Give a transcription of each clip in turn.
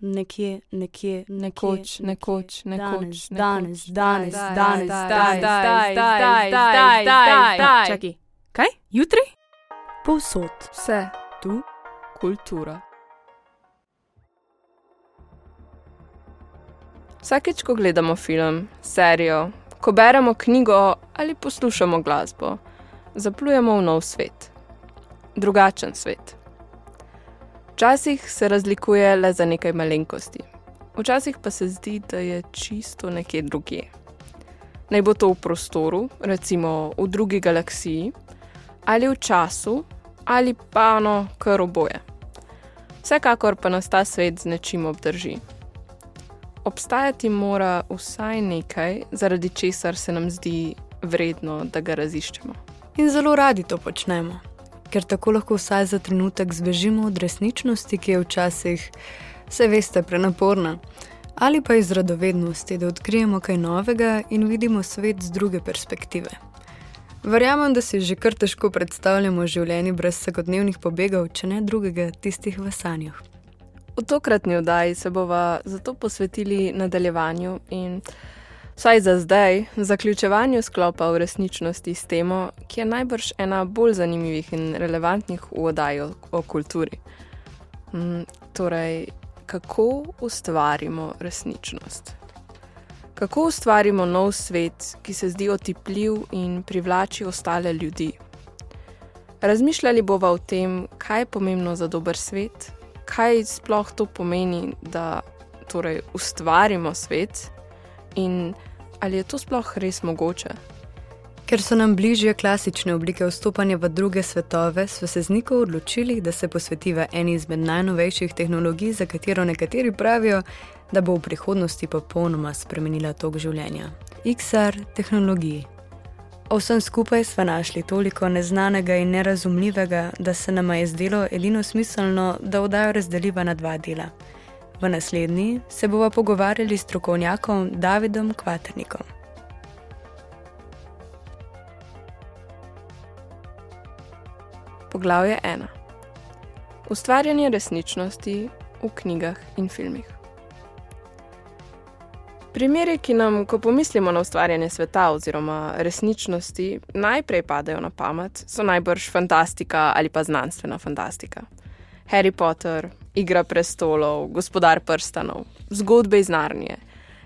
nekje, nekje, Nekoč, nekoč, nekoč, danes, danes, danes, zdaj, danes, zdaj, danes, zdaj, danes, zdaj, danes, danes. zdaj. Čakaj, kaj? Jutri? Povsod. Vse tu, kultura. Vsakeč, ko gledamo film, serijo, ko beremo knjigo ali poslušamo glasbo, zaplujemo v nov svet. Drugačen svet. Včasih se razlikuje le za nekaj malenkosti, včasih pa se zdi, da je čisto nekje drugje. Naj bo to v prostoru, recimo v drugi galaksiji, ali v času, ali pa no, kar oboje. Vsekakor pa nas ta svet z nečim obdrži. Obstajati mora vsaj nekaj, zaradi česar se nam zdi vredno, da ga raziščemo. In zelo radi to počnemo, ker tako lahko vsaj za trenutek zbežimo od resničnosti, ki je včasih, se veste, prenaporna, ali pa iz radovednosti, da odkrijemo kaj novega in vidimo svet z druge perspektive. Verjamem, da si že kar težko predstavljamo življenje brez vsakodnevnih pobegov, če ne drugega, tistih v sanjah. V tokratni oddaji se bova zato posvetili nadaljevanju in, vsaj za zdaj, zaključevanju sklopa v resničnosti s temo, ki je najbrž ena bolj zanimivih in relevantnih v oddaji o, o kulturi. Mm, torej, kako ustvarimo resničnost? Kako ustvarimo nov svet, ki se zdi otipljiv in privlači ostale ljudi? Razmišljali bova o tem, kaj je pomembno za dober svet, kaj sploh to pomeni, da torej, ustvarimo svet in ali je to sploh res mogoče. Ker so nam bližje klasične oblike vstopanja v druge svetove, so se z Niko odločili, da se posvetiva eni izmed najnovejših tehnologij, za katero nekateri pravijo, da bo v prihodnosti popolnoma spremenila tok življenja. XR tehnologiji. O vsem skupaj smo našli toliko neznanega in nerazumljivega, da se nam je zdelo edino smiselno, da oddajo razdeliva na dva dela. V naslednji se bova pogovarjali s strokovnjakom Davidom Kvaternikom. Poglavje 1. Ustvarjanje resničnosti v knjigah in filmih. Primeri, ki nam, ko pomislimo na ustvarjanje sveta oziroma resničnosti, najprej padejo na pamet, so najbrž fantastika ali pa znanstvena fantastika. Harry Potter, Igra prestolov, Gospodar prstanov, zgodbe iz Narnije,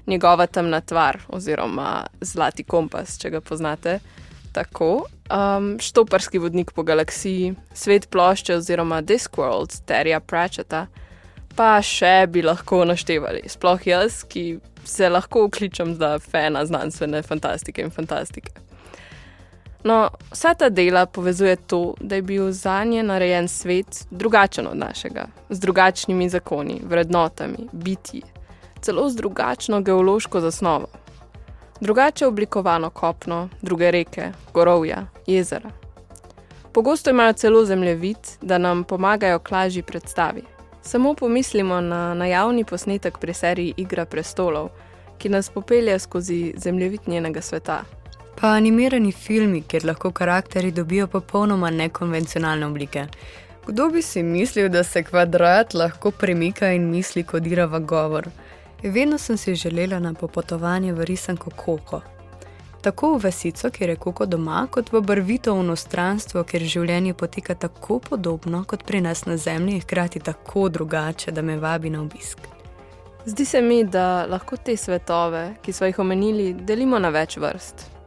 njegova temna tvar oziroma Zlati kompas, če ga poznate. Tako, um, štoparski vodnik po galaksiji, svet plošče oziroma Discworld, Terija Pratchetta, pa še bi lahko naštevali, sploh jaz, ki se lahko vkličem za fena znanstvene fantastike in fantastike. No, vsa ta dela povezuje to, da je bil za nje narejen svet drugačen od našega, z drugačnimi zakoni, vrednotami, bitji, celo z drugačno geološko zasnovo. Drugače oblikovano kopno, druge reke, gorovja, jezera. Pogosto imajo celo zemljevid, da nam pomagajo k lažji predstavi. Samo pomislimo na najavni posnetek pri seriji Igra prestolov, ki nas popelje skozi zemljevid njenega sveta. Pa animirani filmi, kjer lahko karakteri dobijo popolnoma nekonvencionalne oblike. Kdo bi si mislil, da se kvadrat lahko premika in misli kodira v govor? Vedno sem si želela na popotovanje v risanko Koko. Tako v vasico, kjer je Koko doma, kot v barvito onostranstvo, kjer življenje poteka tako podobno kot pri nas na Zemlji, hkrati tako drugače, da me vabi na obisk. Zdi se mi, da lahko te svetove, ki smo jih omenili, delimo na več vrst.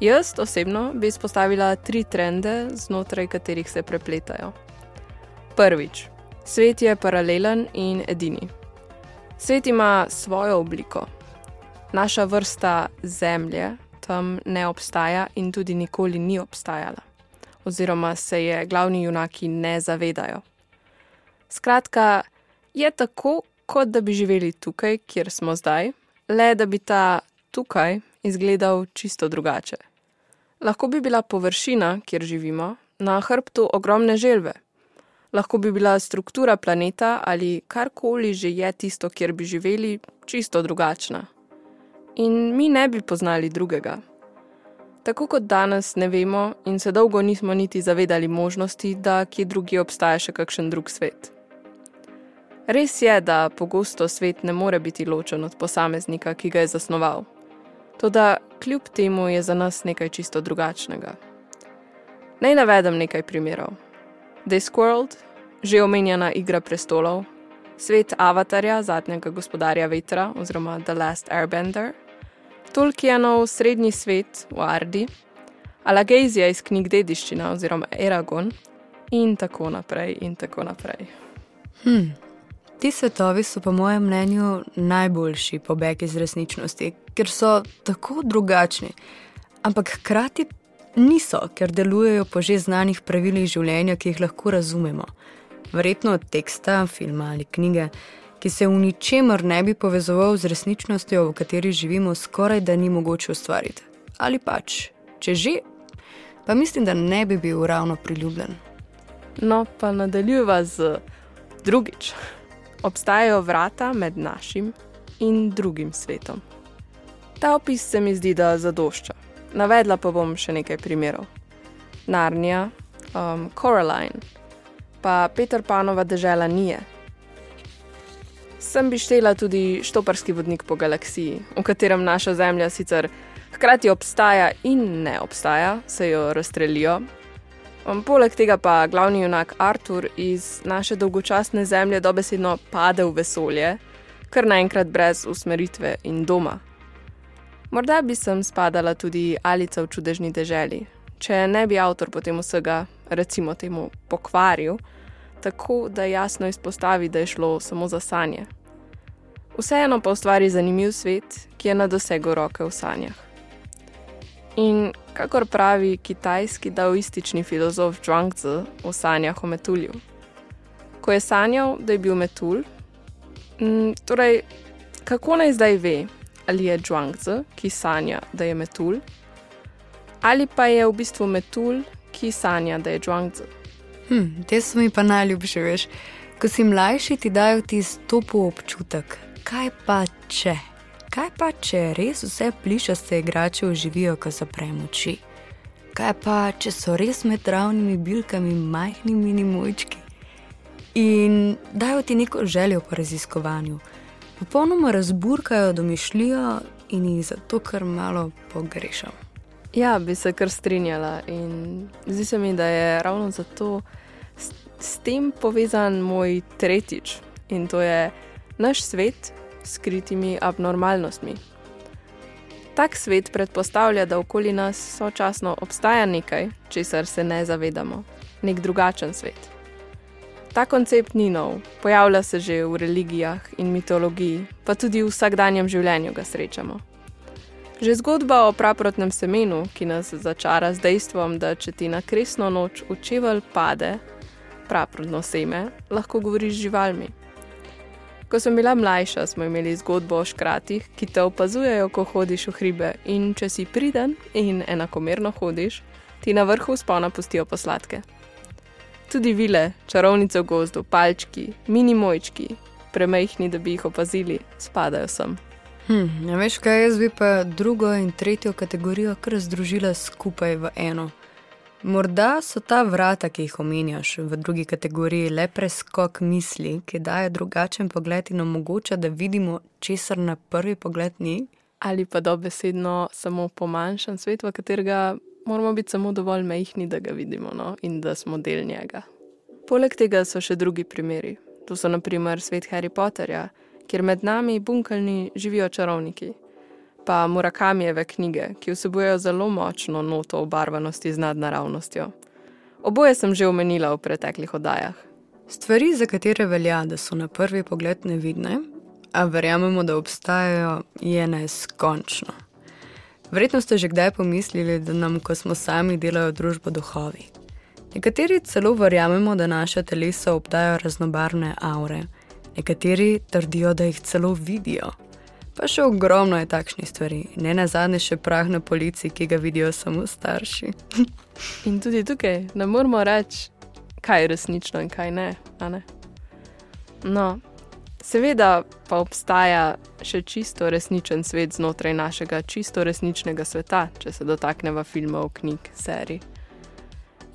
Jaz osebno bi izpostavila tri trende, znotraj katerih se prepletajo. Prvič, svet je paralelen in edini. Svet ima svojo obliko. Naša vrsta Zemlje tam ne obstaja in tudi nikoli ni obstajala, oziroma se je glavni junaki ne zavedajo. Skratka, je tako, kot da bi živeli tukaj, kjer smo zdaj, le da bi ta tukaj izgledal čisto drugače. Lahko bi bila površina, kjer živimo, na hrbtu ogromne želve. Lahko bi bila struktura planeta ali karkoli že je tisto, kjer bi živeli, čisto drugačna. In mi ne bi poznali drugega. Tako kot danes ne vemo in se dolgo nismo niti zavedali možnosti, da kje drugje obstaja še kakšen drug svet. Res je, da pogosto svet ne more biti ločen od posameznika, ki ga je zasnoval. Toda kljub temu je za nas nekaj čisto drugačnega. Naj navedem nekaj primerov. Discworld, že omenjena Igra prestolov, svet Avatarja, zadnjega gospodarja vetra oziroma The Last Airbender, Tolkienov srednji svet v Ardi, Alagezija iz knjig dediščina oziroma Eragon in tako naprej in tako naprej. Hmm. Ti svetovi so, po mojem mnenju, najboljši pobeg iz resničnosti, ker so tako drugačni, ampak hkrati niso, ker delujejo po že znanih pravilih življenja, ki jih lahko razumemo. Verjetno od teksta, filma ali knjige, ki se v ničemer ne bi povezoval z resničnostjo, v kateri živimo, skoraj da ni mogoče ustvariti. Ali pač, če že, pa mislim, da ne bi bil ravno priljubljen. No, pa nadaljujeva z drugič obstajajo vrata med našim in drugim svetom. Ta opis se mi zdi, da zadošča. Navedla pa bom še nekaj primerov. Narnija, um, Coraline, pa Peter Panova dežela Nije. Sem bi štela tudi štoparski vodnik po galaksiji, v katerem naša Zemlja sicer hkrati obstaja in ne obstaja, se jo razstrelijo, Um, poleg tega pa glavni junak Artur iz naše dolgočasne zemlje dobesedno pade v vesolje, kar naenkrat brez usmeritve in doma. Morda bi sem spadala tudi Alica v čudežni deželi, če ne bi avtor potem vsega, recimo temu, pokvaril, tako da jasno izpostavi, da je šlo samo za sanje. Vseeno pa ustvari zanimiv svet, ki je na dosegu roke v sanjah. In kakor pravi kitajski daoistični filozof Zhuangzi v sanjah o metulju. Ko je sanjal, da je bil metul, m, mm, torej, kako naj zdaj ve, ali je Zhuangzi, ki sanja, da je metul, ali pa je v bistvu metul, ki sanja, da je Zhuangzi. Hm, te so mi pa najljubše, veš. Ko si mlajši, ti dajo ti stopu občutek, kaj pa če. Kaj pa, če res vse plišaste igrače oživijo, ko zapremo oči? Kaj pa, če so res med ravnimi bilkami majhni mini mojčki? In dajo ti neko željo po raziskovanju, popolnoma razburkajo domišljijo in jih zato kar malo pogrešam. Ja, bi se kar strinjala in zdi se mi, da je ravno zato s, s tem povezan moj tretjič in to je naš svet skritimi abnormalnostmi. Tak svet predpostavlja, da okoli nas sočasno obstaja nekaj, česar se ne zavedamo, nek drugačen svet. Ta koncept ni nov, pojavlja se že v religijah in mitologiji, pa tudi v vsakdanjem življenju ga srečamo. Že zgodba o praprotnem semenu, ki nas začara z dejstvom, da če ti na kresno noč v čevelj pade praprotno seme, lahko govoriš z živalmi. Ko sem bila mlajša, smo imeli zgodbo o škratih, ki te opazujejo, ko hodiš v hribe. In če si priden in enakomerno hodiš, ti na vrhu spona pustijo posladke. Tudi vile, čarovnice v gozdu, palčki, mini mojčki, premehni, da bi jih opazili, spadajo sem. Hm, ne veš kaj, jaz bi pa drugo in tretjo kategorijo kar združila skupaj v eno. Morda so ta vrata, ki jih omenjaš v drugi kategoriji, le preskok misli, ki daje drugačen pogled in omogoča, da vidimo, česar na prvi pogled ni. Ali pa dobesedno samo pomanjšan svet, v katerega moramo biti samo dovolj mehni, da ga vidimo no? in da smo del njega. Poleg tega so še drugi primeri. To so naprimer svet Harry Potterja, kjer med nami bunkalni živijo čarovniki pa Murakamijeve knjige, ki vsebujejo zelo močno noto obarvanosti z nadnaravnostjo. Oboje sem že omenila v preteklih oddajah. Stvari, za katere velja, da so na prvi pogled nevidne, a verjamemo, da obstajajo, je neskončno. Verjetno ste že kdaj pomislili, da nam, ko smo sami, delajo družbo duhovi. Nekateri celo verjamemo, da naše telesa obdajo raznobarvne aure, nekateri trdijo, da jih celo vidijo. Pa še ogromno je takšnih stvari, ne na zadnje še prah na policiji, ki ga vidijo samo starši. in tudi tukaj ne moramo reči, kaj je resnično in kaj ne. ne? No, seveda pa obstaja še čisto resničen svet znotraj našega čisto resničnega sveta, če se dotaknemo filmov, knjig, serij.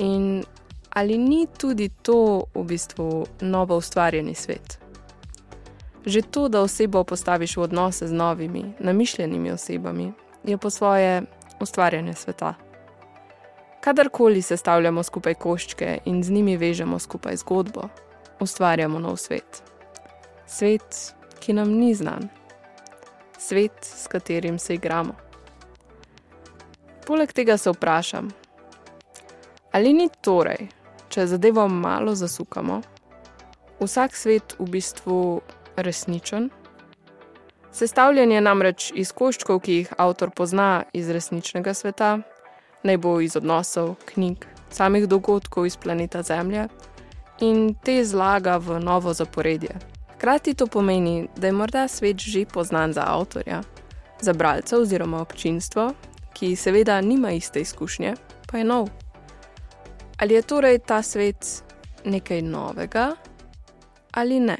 In ali ni tudi to v bistvu novo ustvarjeni svet? Že to, da osebo postaviš v odnose z novimi, namišljenimi osebami, je po svoje ustvarjanje sveta. Kadarkoli sestavljamo skupaj koščke in z njimi vežemo skupaj zgodbo, ustvarjamo nov svet. Svet, ki nam ni znan, svet, s katerim se igramo. Poleg tega se vprašam, ali ni torej, če zadevo malo zasukamo, vsak svet v bistvu resničen? Sestavljen je namreč iz koščkov, ki jih avtor pozna iz resničnega sveta, naj bo iz odnosov, knjig, samih dogodkov iz planeta Zemlje in te zlaga v novo zaporedje. Hkrati to pomeni, da je morda svet že poznan za avtorja, za bralce oziroma občinstvo, ki seveda nima iste izkušnje, pa je nov. Ali je torej ta svet nekaj novega ali ne?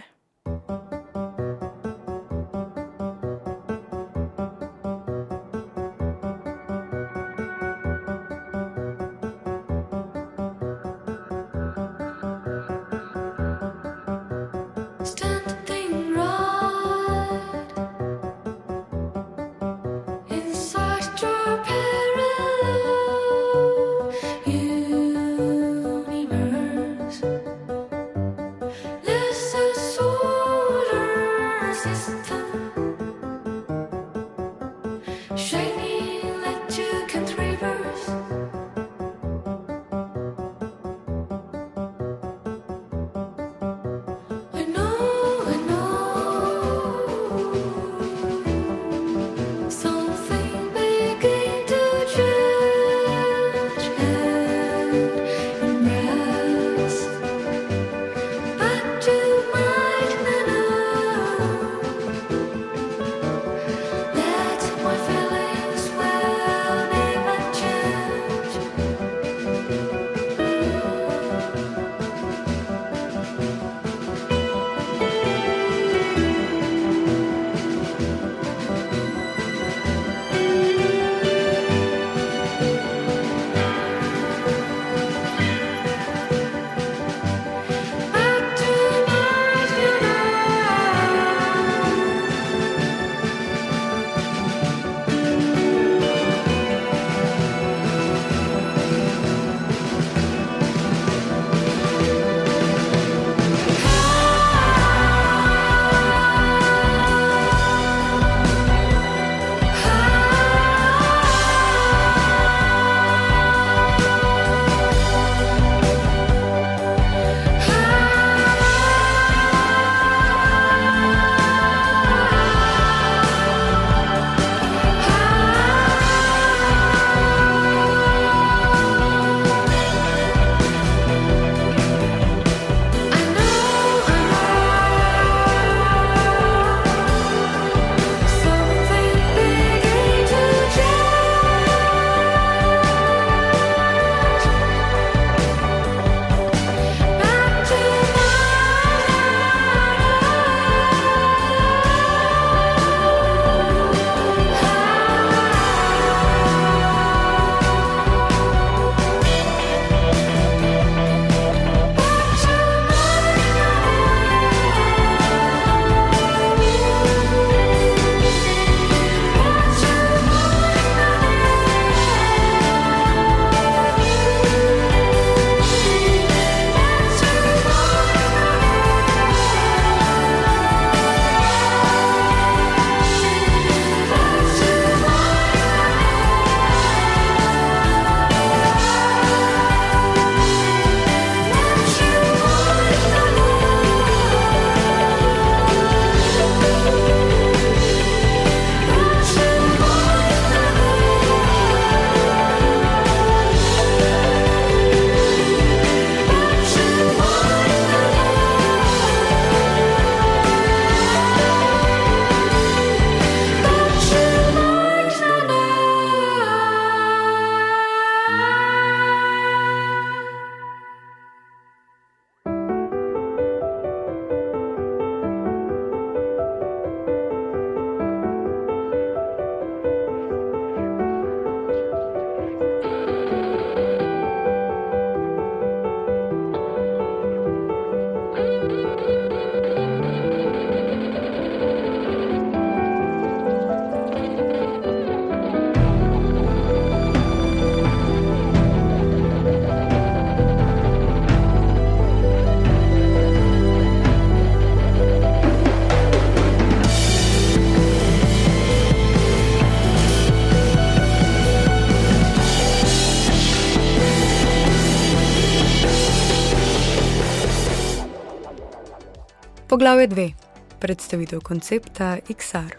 Poglavje 2. Predstavitev koncepta XR.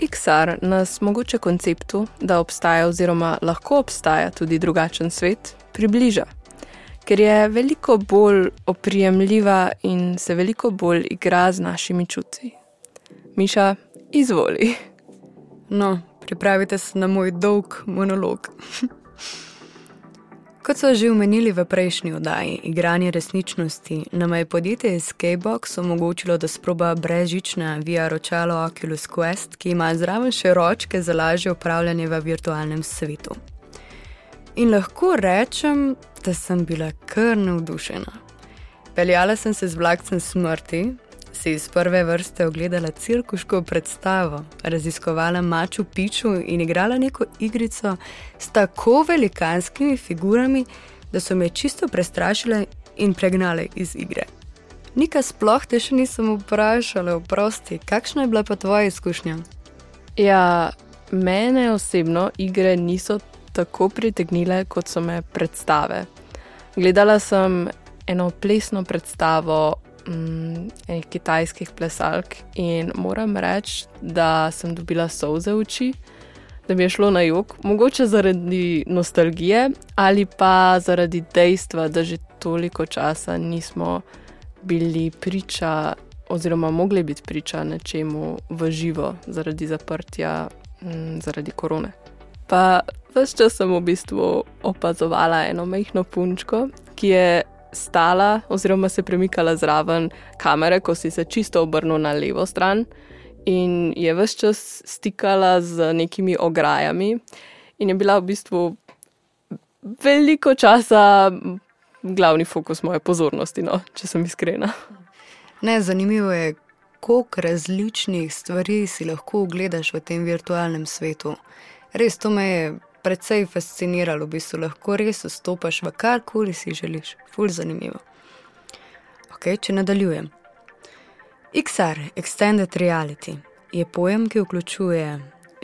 XR nas mogoče konceptu, da obstaja oziroma lahko obstaja tudi drugačen svet, približa, ker je veliko bolj oprijemljiva in se veliko bolj igra z našimi čuti. Miša, izvoli. No, pripravite se na moj dolg monolog. Kot so že omenili v prejšnji oddaji, igranje resničnosti nam je podjetje Skybox omogočilo, da sproba brezžična VR očalo Oculus Quest, ki ima zraven še ročke za lažje upravljanje v virtualnem svetu. In lahko rečem, da sem bila kar navdušena. Peljala sem se z vlakcem smrti, si iz prve vrste ogledala cirkuško predstavo, raziskovala maču piču in igrala neko igrico s tako velikanskimi figurami, da so me čisto prestrašile in pregnale iz igre. Nika sploh te še nisem vprašala, oprosti, kakšna je bila pa tvoja izkušnja? Ja, mene osebno igre niso tako pritegnile, kot so me predstave. Gledala sem eno plesno predstavo mm, enih kitajskih plesalk in moram reči, da sem dobila solze v oči, da mi je šlo na jug, mogoče zaradi nostalgije ali pa zaradi dejstva, da že toliko časa nismo bili priča. Oziroma, mogli biti priča nečemu v živo, zaradi zaprtja, mm, zaradi korone. Pa vse čas sem v bistvu opazovala eno majhno punčko, ki je stala oziroma se premikala zraven kamere, ko si se čisto obrnil na levo stran in je vse čas stikala z nekimi ograjami in je bila v bistvu veliko časa glavni fokus moje pozornosti, no, če sem iskrena. Ne, zanimivo je, koliko različnih stvari si lahko ogledaš v tem virtualnem svetu. Res to me je precej fasciniralo, v bistvu lahko res vstopaš v karkoli si želiš. Ful zanimivo. Ok, če nadaljujem. XR, Extended Reality, je pojem, ki vključuje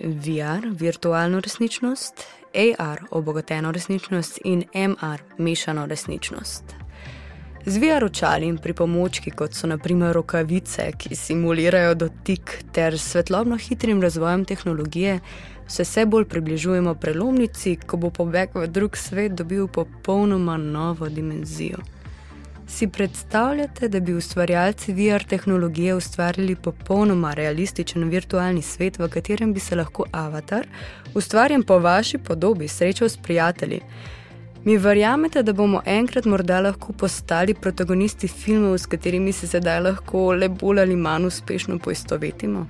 VR, virtualno resničnost, AR, obogateno resničnost in MR, mešano resničnost. Z VR očali in pripomočki, kot so naprimer rokavice, ki simulirajo dotik, ter svetlobno hitrim razvojem tehnologije, se vse bolj približujemo prelomnici, ko bo pobeg v drug svet dobil popolnoma novo dimenzijo. Si predstavljate, da bi ustvarjalci VR tehnologije ustvarili popolnoma realističen virtualni svet, v katerem bi se lahko avatar, ustvarjen po vaši podobi, srečal s prijatelji? Mi verjamete, da bomo enkrat morda lahko postali protagonisti filmov, s katerimi se sedaj lahko le bolj ali manj uspešno poistovetimo?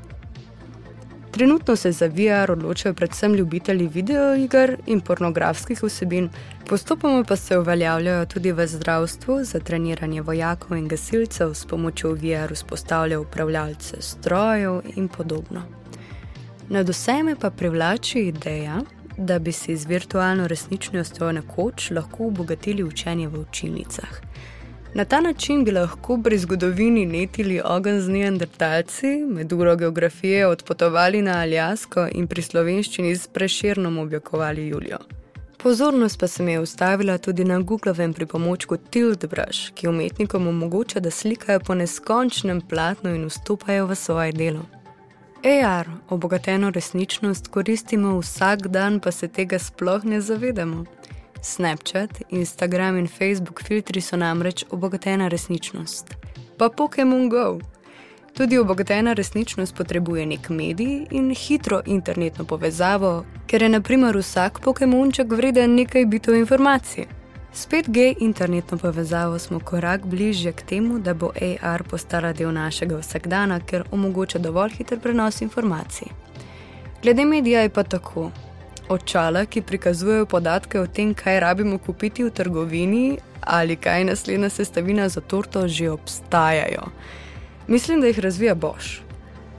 Trenutno se za VR odločajo predvsem ljubitelji videoiger in pornografskih vsebin, postopoma pa se uveljavljajo tudi v zdravstvu za treniranje vojakov in gasilcev s pomočjo VR vzpostavljajo upravljalce strojev in podobno. Nad vseme pa privlači ideja, da bi si z virtualno resničnostjo nekoč lahko obogatili učenje v učilnicah. Na ta način bi lahko pri zgodovini netili ogen z neandertalci, med uro geografije odpotovali na Aljasko in pri slovenščini s preširnom obljukovali Julijo. Pozornost pa se mi je ustavila tudi na Googlovem pripomočku Tiltbrush, ki umetnikom omogoča, da slikajo po neskončnem platnu in vstopajo v svoje delo. AR, obogateno resničnost, koristimo vsak dan, pa se tega sploh ne zavedamo. Snapchat, Instagram in Facebook filtri so namreč obogatena resničnost. Pa Pokémon Go. Tudi obogatena resničnost potrebuje nek medij in hitro internetno povezavo, ker je naprimer vsak Pokémonček vreden nekaj bitov informacij. Spet G internetno povezavo smo korak bližje k temu, da bo AR postala del našega vsakdana, ker omogoča dovolj hiter prenos informacij. Glede medija je pa tako, očala, ki prikazujejo podatke o tem, kaj rabimo kupiti v trgovini ali kaj naslednja sestavina za torto, že obstajajo. Mislim, da jih razvija Bosch.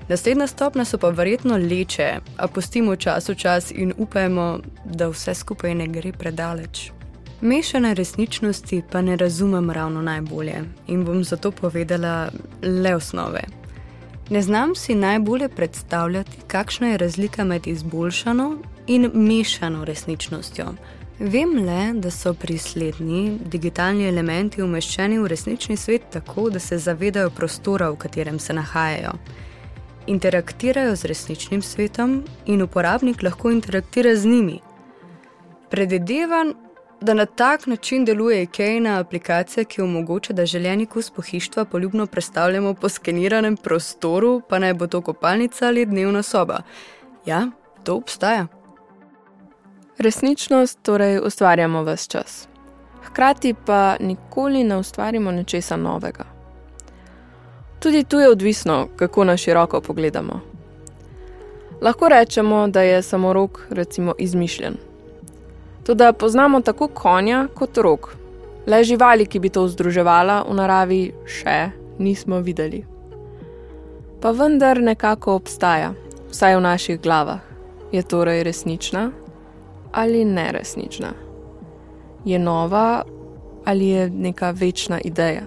Naslednja stopna so pa verjetno leče, a pustimo čas v čas in upajmo, da vse skupaj ne gre predaleč. Mešane resničnosti pa ne razumem ravno najbolje in bom zato povedala le osnove. Ne znam si najbolje predstavljati, kakšna je razlika med izboljšano in mešano resničnostjo. Vem le, da so pri slednji digitalni elementi umeščeni v resnični svet tako, da se zavedajo prostora, v katerem se nahajajo. Interaktirajo z resničnim svetom in uporabnik lahko interaktira z njimi. Predvidevam, da na tak način deluje IKEA aplikacija, ki omogoča, da želeni kus pohištva poljubno predstavljamo po skeniranem prostoru, pa naj bo to kopalnica ali dnevna soba. Ja, to obstaja. Resničnost torej ustvarjamo vse čas. Hkrati pa nikoli ne ustvarimo nečesa novega. Tudi tu je odvisno, kako na široko pogledamo. Lahko rečemo, da je samo rok, recimo, izmišljen. Tudi poznamo tako konja kot rok. Le živali, ki bi to združevala v naravi, še nismo videli. Pa vendar nekako obstaja, vsaj v naših glavah. Je torej resnična ali neresnična? Je nova ali je neka večna ideja?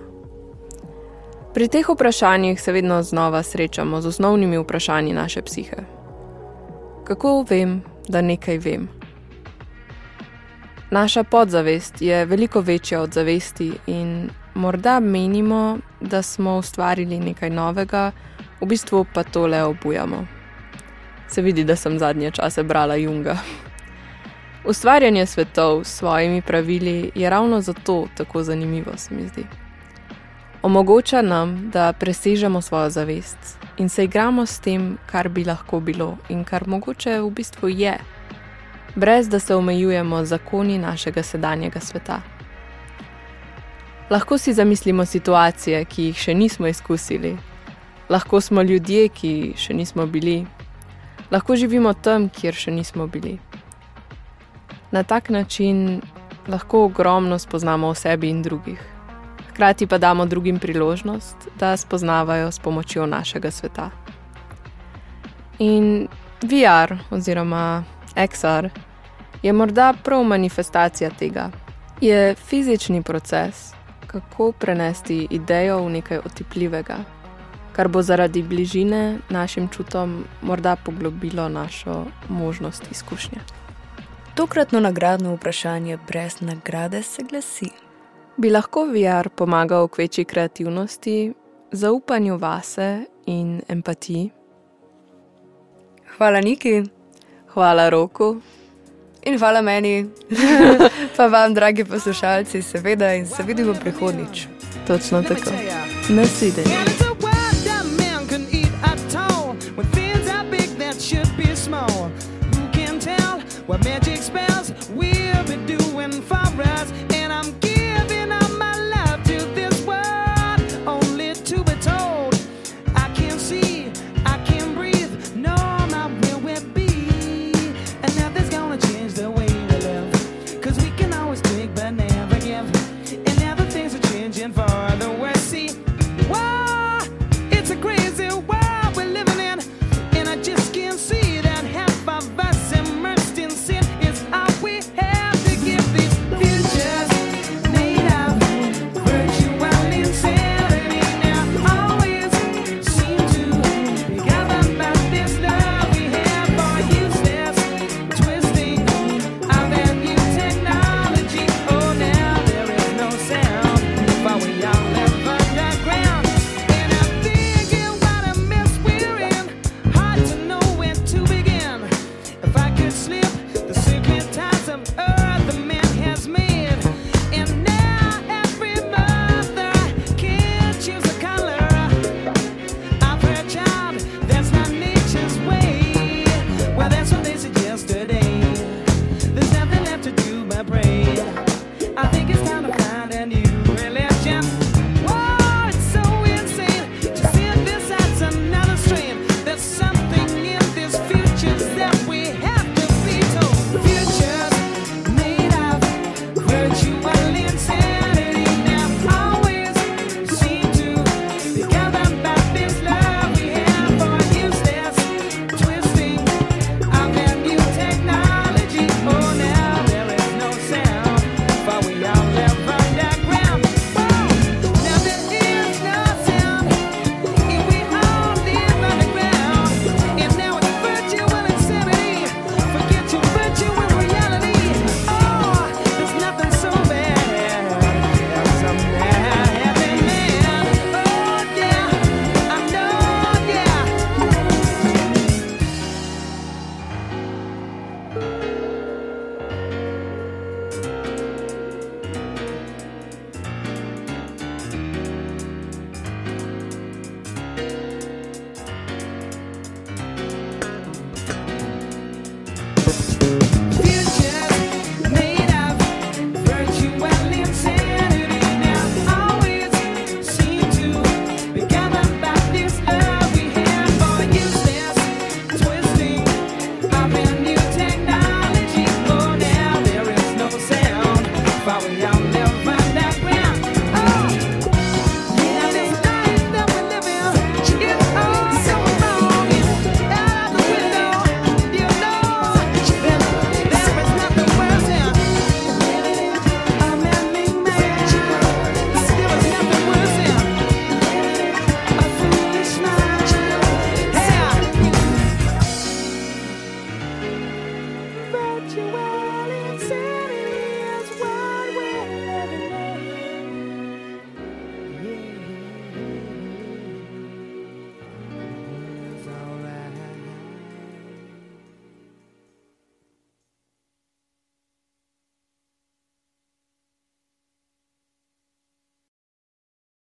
Pri teh vprašanjih se vedno znova srečamo z osnovnimi vprašanji naše psihe. Kako vem, da nekaj vem? Naša podzavest je veliko večja od zavesti in morda menimo, da smo ustvarili nekaj novega, v bistvu pa to le obujamo. Se vidi, da sem zadnje čase brala Junga. Ustvarjanje svetov s svojimi pravili je ravno zato tako zanimivo, se mi zdi. Omogoča nam, da presežemo svojo zavest in se igramo s tem, kar bi lahko bilo in kar mogoče v bistvu je, brez da se omejujemo zakoni našega sedanjega sveta. Lahko si zamislimo situacije, ki jih še nismo izkusili, lahko smo ljudje, ki še nismo bili, lahko živimo tam, kjer še nismo bili. Na tak način lahko ogromno spoznamo o sebi in drugih, hkrati pa damo drugim priložnost, da spoznavajo s pomočjo našega sveta. In VR oziroma XR je morda prav manifestacija tega. Je fizični proces, kako prenesti idejo v nekaj otipljivega, kar bo zaradi bližine našim čutom morda poglobilo našo možnost izkušnje. Tokratno nagradno vprašanje brez nagrade se glasi: Bi lahko VR pomagal k večji kreativnosti, zaupanju vase in empatiji? Hvala Niki, hvala Roku in hvala meni, pa vam, dragi poslušalci, seveda in se vidimo prihodnič. Točno tako. Nasvidenje. What magic